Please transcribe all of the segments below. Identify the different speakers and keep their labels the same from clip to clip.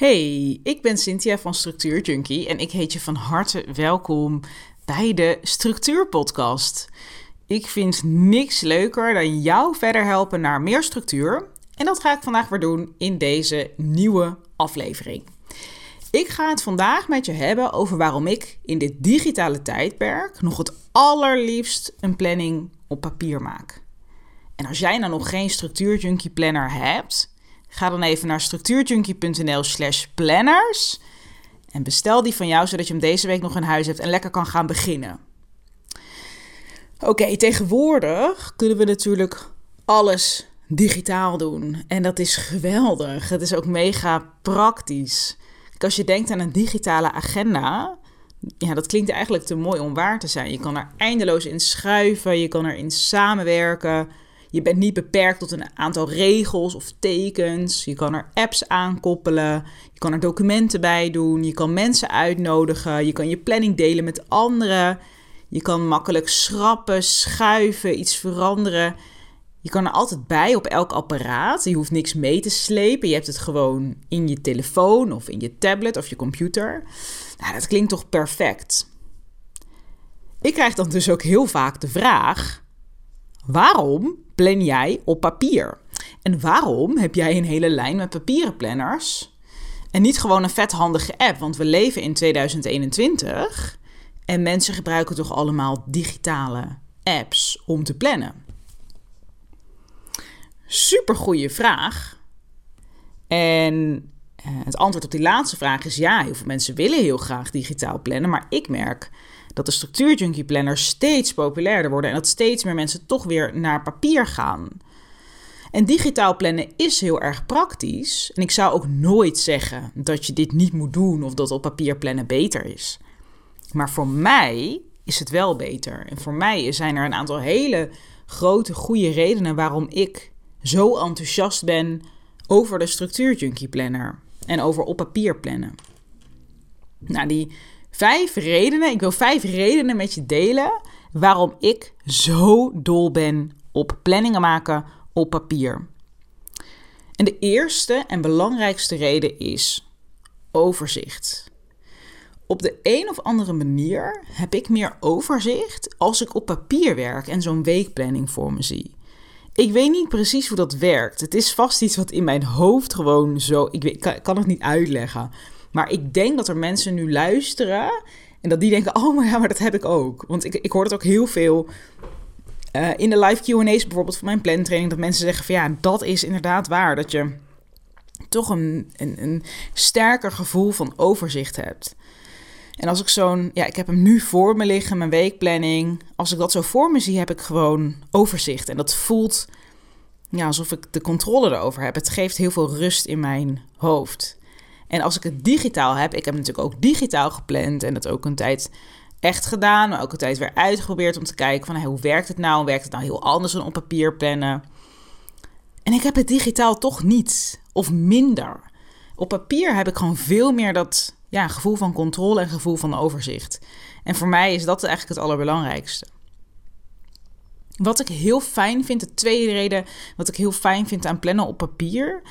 Speaker 1: Hey, ik ben Cynthia van Structuur Junkie en ik heet je van harte welkom bij de Structuur Podcast. Ik vind niks leuker dan jou verder helpen naar meer structuur. En dat ga ik vandaag weer doen in deze nieuwe aflevering. Ik ga het vandaag met je hebben over waarom ik in dit digitale tijdperk nog het allerliefst een planning op papier maak. En als jij nou nog geen Structuur Junkie planner hebt, Ga dan even naar structuurjunkie.nl slash planners. En bestel die van jou, zodat je hem deze week nog in huis hebt en lekker kan gaan beginnen. Oké, tegenwoordig kunnen we natuurlijk alles digitaal doen. En dat is geweldig. Het is ook mega praktisch. Als je denkt aan een digitale agenda, ja, dat klinkt eigenlijk te mooi om waar te zijn. Je kan er eindeloos in schuiven, je kan erin samenwerken. Je bent niet beperkt tot een aantal regels of tekens. Je kan er apps aankoppelen. Je kan er documenten bij doen. Je kan mensen uitnodigen. Je kan je planning delen met anderen. Je kan makkelijk schrappen, schuiven, iets veranderen. Je kan er altijd bij op elk apparaat. Je hoeft niks mee te slepen. Je hebt het gewoon in je telefoon of in je tablet of je computer. Nou, dat klinkt toch perfect. Ik krijg dan dus ook heel vaak de vraag: waarom plan jij op papier? En waarom heb jij een hele lijn met papieren planners en niet gewoon een vethandige app? Want we leven in 2021 en mensen gebruiken toch allemaal digitale apps om te plannen. Super goede vraag. En eh, het antwoord op die laatste vraag is ja, heel veel mensen willen heel graag digitaal plannen, maar ik merk dat de structuurjunkie planners steeds populairder worden en dat steeds meer mensen toch weer naar papier gaan. En digitaal plannen is heel erg praktisch. En ik zou ook nooit zeggen dat je dit niet moet doen of dat op papier plannen beter is. Maar voor mij is het wel beter. En voor mij zijn er een aantal hele grote, goede redenen waarom ik zo enthousiast ben over de structuurjunkie planner en over op papier plannen. Nou, die Vijf redenen, ik wil vijf redenen met je delen waarom ik zo dol ben op planningen maken op papier. En de eerste en belangrijkste reden is overzicht. Op de een of andere manier heb ik meer overzicht als ik op papier werk en zo'n weekplanning voor me zie. Ik weet niet precies hoe dat werkt. Het is vast iets wat in mijn hoofd gewoon zo. Ik, weet, ik kan het niet uitleggen. Maar ik denk dat er mensen nu luisteren en dat die denken: oh, maar ja, maar dat heb ik ook. Want ik, ik hoor het ook heel veel uh, in de live QA's, bijvoorbeeld van mijn plantraining, dat mensen zeggen: van ja, dat is inderdaad waar. Dat je toch een, een, een sterker gevoel van overzicht hebt. En als ik zo'n, ja, ik heb hem nu voor me liggen, mijn weekplanning. Als ik dat zo voor me zie, heb ik gewoon overzicht. En dat voelt ja, alsof ik de controle erover heb. Het geeft heel veel rust in mijn hoofd. En als ik het digitaal heb, ik heb natuurlijk ook digitaal gepland en dat ook een tijd echt gedaan, maar ook een tijd weer uitgeprobeerd om te kijken van hoe werkt het nou? Werkt het nou heel anders dan op papier plannen? En ik heb het digitaal toch niet of minder. Op papier heb ik gewoon veel meer dat ja, gevoel van controle en gevoel van overzicht. En voor mij is dat eigenlijk het allerbelangrijkste. Wat ik heel fijn vind, de tweede reden wat ik heel fijn vind aan plannen op papier,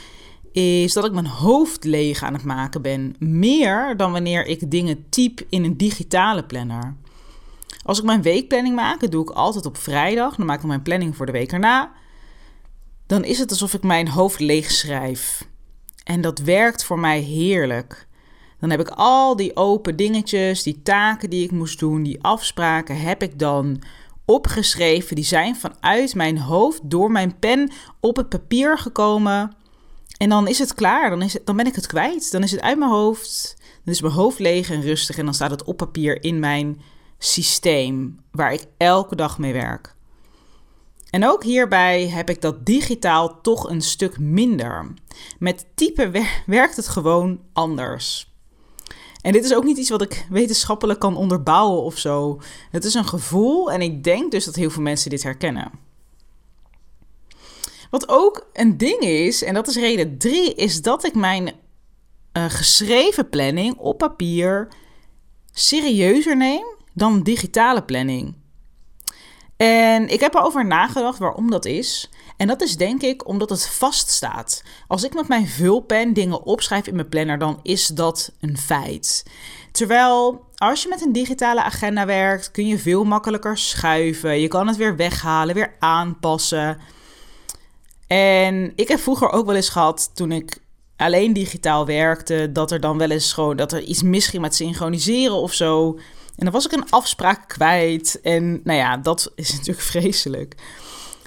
Speaker 1: is dat ik mijn hoofd leeg aan het maken ben. Meer dan wanneer ik dingen typ in een digitale planner. Als ik mijn weekplanning maak, dat doe ik altijd op vrijdag. Dan maak ik mijn planning voor de week erna. Dan is het alsof ik mijn hoofd leeg schrijf. En dat werkt voor mij heerlijk. Dan heb ik al die open dingetjes, die taken die ik moest doen, die afspraken heb ik dan opgeschreven. Die zijn vanuit mijn hoofd door mijn pen op het papier gekomen. En dan is het klaar, dan, is dan ben ik het kwijt. Dan is het uit mijn hoofd, dan is mijn hoofd leeg en rustig en dan staat het op papier in mijn systeem waar ik elke dag mee werk. En ook hierbij heb ik dat digitaal toch een stuk minder. Met typen werkt het gewoon anders. En dit is ook niet iets wat ik wetenschappelijk kan onderbouwen of zo. Het is een gevoel en ik denk dus dat heel veel mensen dit herkennen. Wat ook een ding is, en dat is reden drie, is dat ik mijn uh, geschreven planning op papier serieuzer neem dan digitale planning. En ik heb erover nagedacht waarom dat is. En dat is denk ik omdat het vaststaat. Als ik met mijn vulpen dingen opschrijf in mijn planner, dan is dat een feit. Terwijl als je met een digitale agenda werkt, kun je veel makkelijker schuiven. Je kan het weer weghalen, weer aanpassen. En ik heb vroeger ook wel eens gehad, toen ik alleen digitaal werkte, dat er dan wel eens gewoon dat er iets misging met synchroniseren of zo. En dan was ik een afspraak kwijt. En nou ja, dat is natuurlijk vreselijk.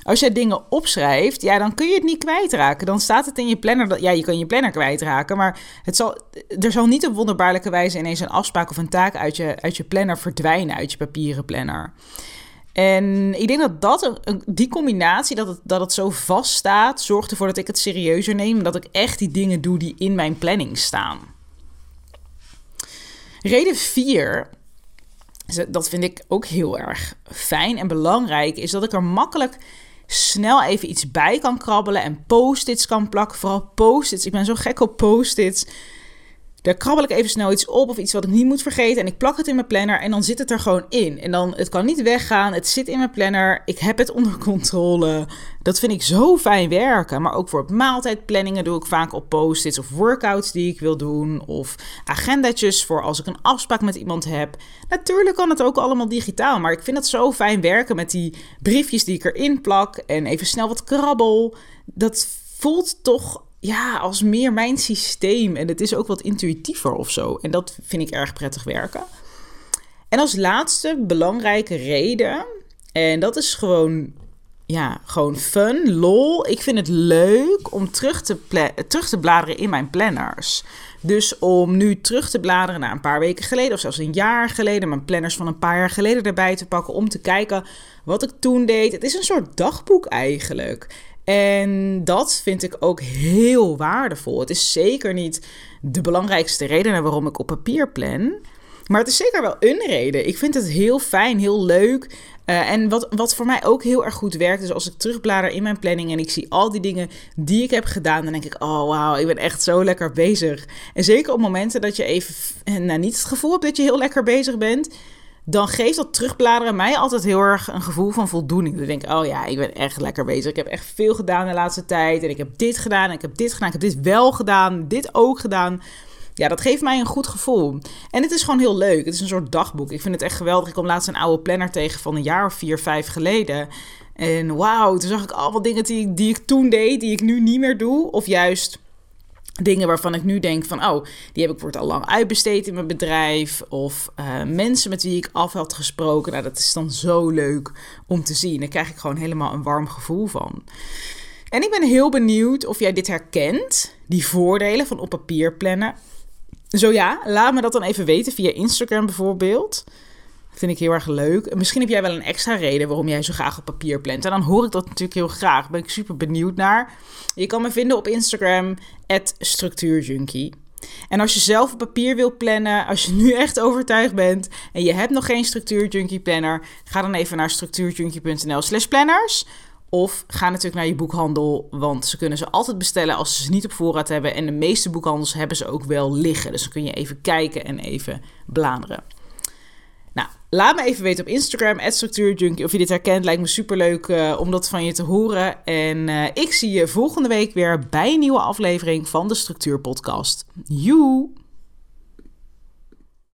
Speaker 1: Als jij dingen opschrijft, ja, dan kun je het niet kwijtraken. Dan staat het in je planner. Ja, je kan je planner kwijtraken. Maar het zal, er zal niet op wonderbaarlijke wijze ineens een afspraak of een taak uit je, uit je planner verdwijnen, uit je papieren planner. En ik denk dat, dat die combinatie, dat het, dat het zo vast staat, zorgt ervoor dat ik het serieuzer neem. Dat ik echt die dingen doe die in mijn planning staan. Reden 4, dat vind ik ook heel erg fijn en belangrijk, is dat ik er makkelijk snel even iets bij kan krabbelen en post-its kan plakken. Vooral post-its. Ik ben zo gek op post-its. Daar krabbel ik even snel iets op of iets wat ik niet moet vergeten. En ik plak het in mijn planner en dan zit het er gewoon in. En dan, het kan niet weggaan. Het zit in mijn planner. Ik heb het onder controle. Dat vind ik zo fijn werken. Maar ook voor maaltijdplanningen doe ik vaak op post-its of workouts die ik wil doen. Of agendatjes voor als ik een afspraak met iemand heb. Natuurlijk kan het ook allemaal digitaal. Maar ik vind het zo fijn werken met die briefjes die ik erin plak. En even snel wat krabbel. Dat voelt toch ja, als meer mijn systeem. En het is ook wat intuïtiever of zo. En dat vind ik erg prettig werken. En als laatste belangrijke reden. En dat is gewoon, ja, gewoon fun, lol. Ik vind het leuk om terug te, terug te bladeren in mijn planners. Dus om nu terug te bladeren naar een paar weken geleden of zelfs een jaar geleden, mijn planners van een paar jaar geleden erbij te pakken om te kijken wat ik toen deed. Het is een soort dagboek eigenlijk. En dat vind ik ook heel waardevol. Het is zeker niet de belangrijkste reden waarom ik op papier plan. Maar het is zeker wel een reden. Ik vind het heel fijn, heel leuk. Uh, en wat, wat voor mij ook heel erg goed werkt, is als ik terugblader in mijn planning en ik zie al die dingen die ik heb gedaan, dan denk ik, oh wauw, ik ben echt zo lekker bezig. En zeker op momenten dat je even, nou niet het gevoel hebt dat je heel lekker bezig bent, dan geeft dat terugbladeren mij altijd heel erg een gevoel van voldoening. Dan denk ik, oh ja, ik ben echt lekker bezig. Ik heb echt veel gedaan de laatste tijd. En ik heb dit gedaan, en ik heb dit gedaan, ik heb dit wel gedaan, dit ook gedaan. Ja, dat geeft mij een goed gevoel. En het is gewoon heel leuk. Het is een soort dagboek. Ik vind het echt geweldig. Ik kom laatst een oude planner tegen van een jaar of vier, vijf geleden. En wauw, toen zag ik allemaal dingen die, die ik toen deed, die ik nu niet meer doe. Of juist Dingen waarvan ik nu denk van, oh, die heb ik voor al lang uitbesteed in mijn bedrijf. Of uh, mensen met wie ik af had gesproken. Nou, dat is dan zo leuk om te zien. Daar krijg ik gewoon helemaal een warm gevoel van. En ik ben heel benieuwd of jij dit herkent, die voordelen van op papier plannen. Zo ja, laat me dat dan even weten via Instagram bijvoorbeeld. Vind ik heel erg leuk. Misschien heb jij wel een extra reden waarom jij zo graag op papier plant. En dan hoor ik dat natuurlijk heel graag. Ben ik super benieuwd naar. Je kan me vinden op Instagram, structuurjunkie. En als je zelf op papier wilt plannen, als je nu echt overtuigd bent en je hebt nog geen structuurjunkie planner, ga dan even naar structuurjunkie.nl slash planners. Of ga natuurlijk naar je boekhandel, want ze kunnen ze altijd bestellen als ze ze niet op voorraad hebben. En de meeste boekhandels hebben ze ook wel liggen. Dus dan kun je even kijken en even bladeren. Nou, laat me even weten op Instagram, structuurjunkie, of je dit herkent. Lijkt me superleuk uh, om dat van je te horen. En uh, ik zie je volgende week weer bij een nieuwe aflevering van de Structuur Podcast. Joe!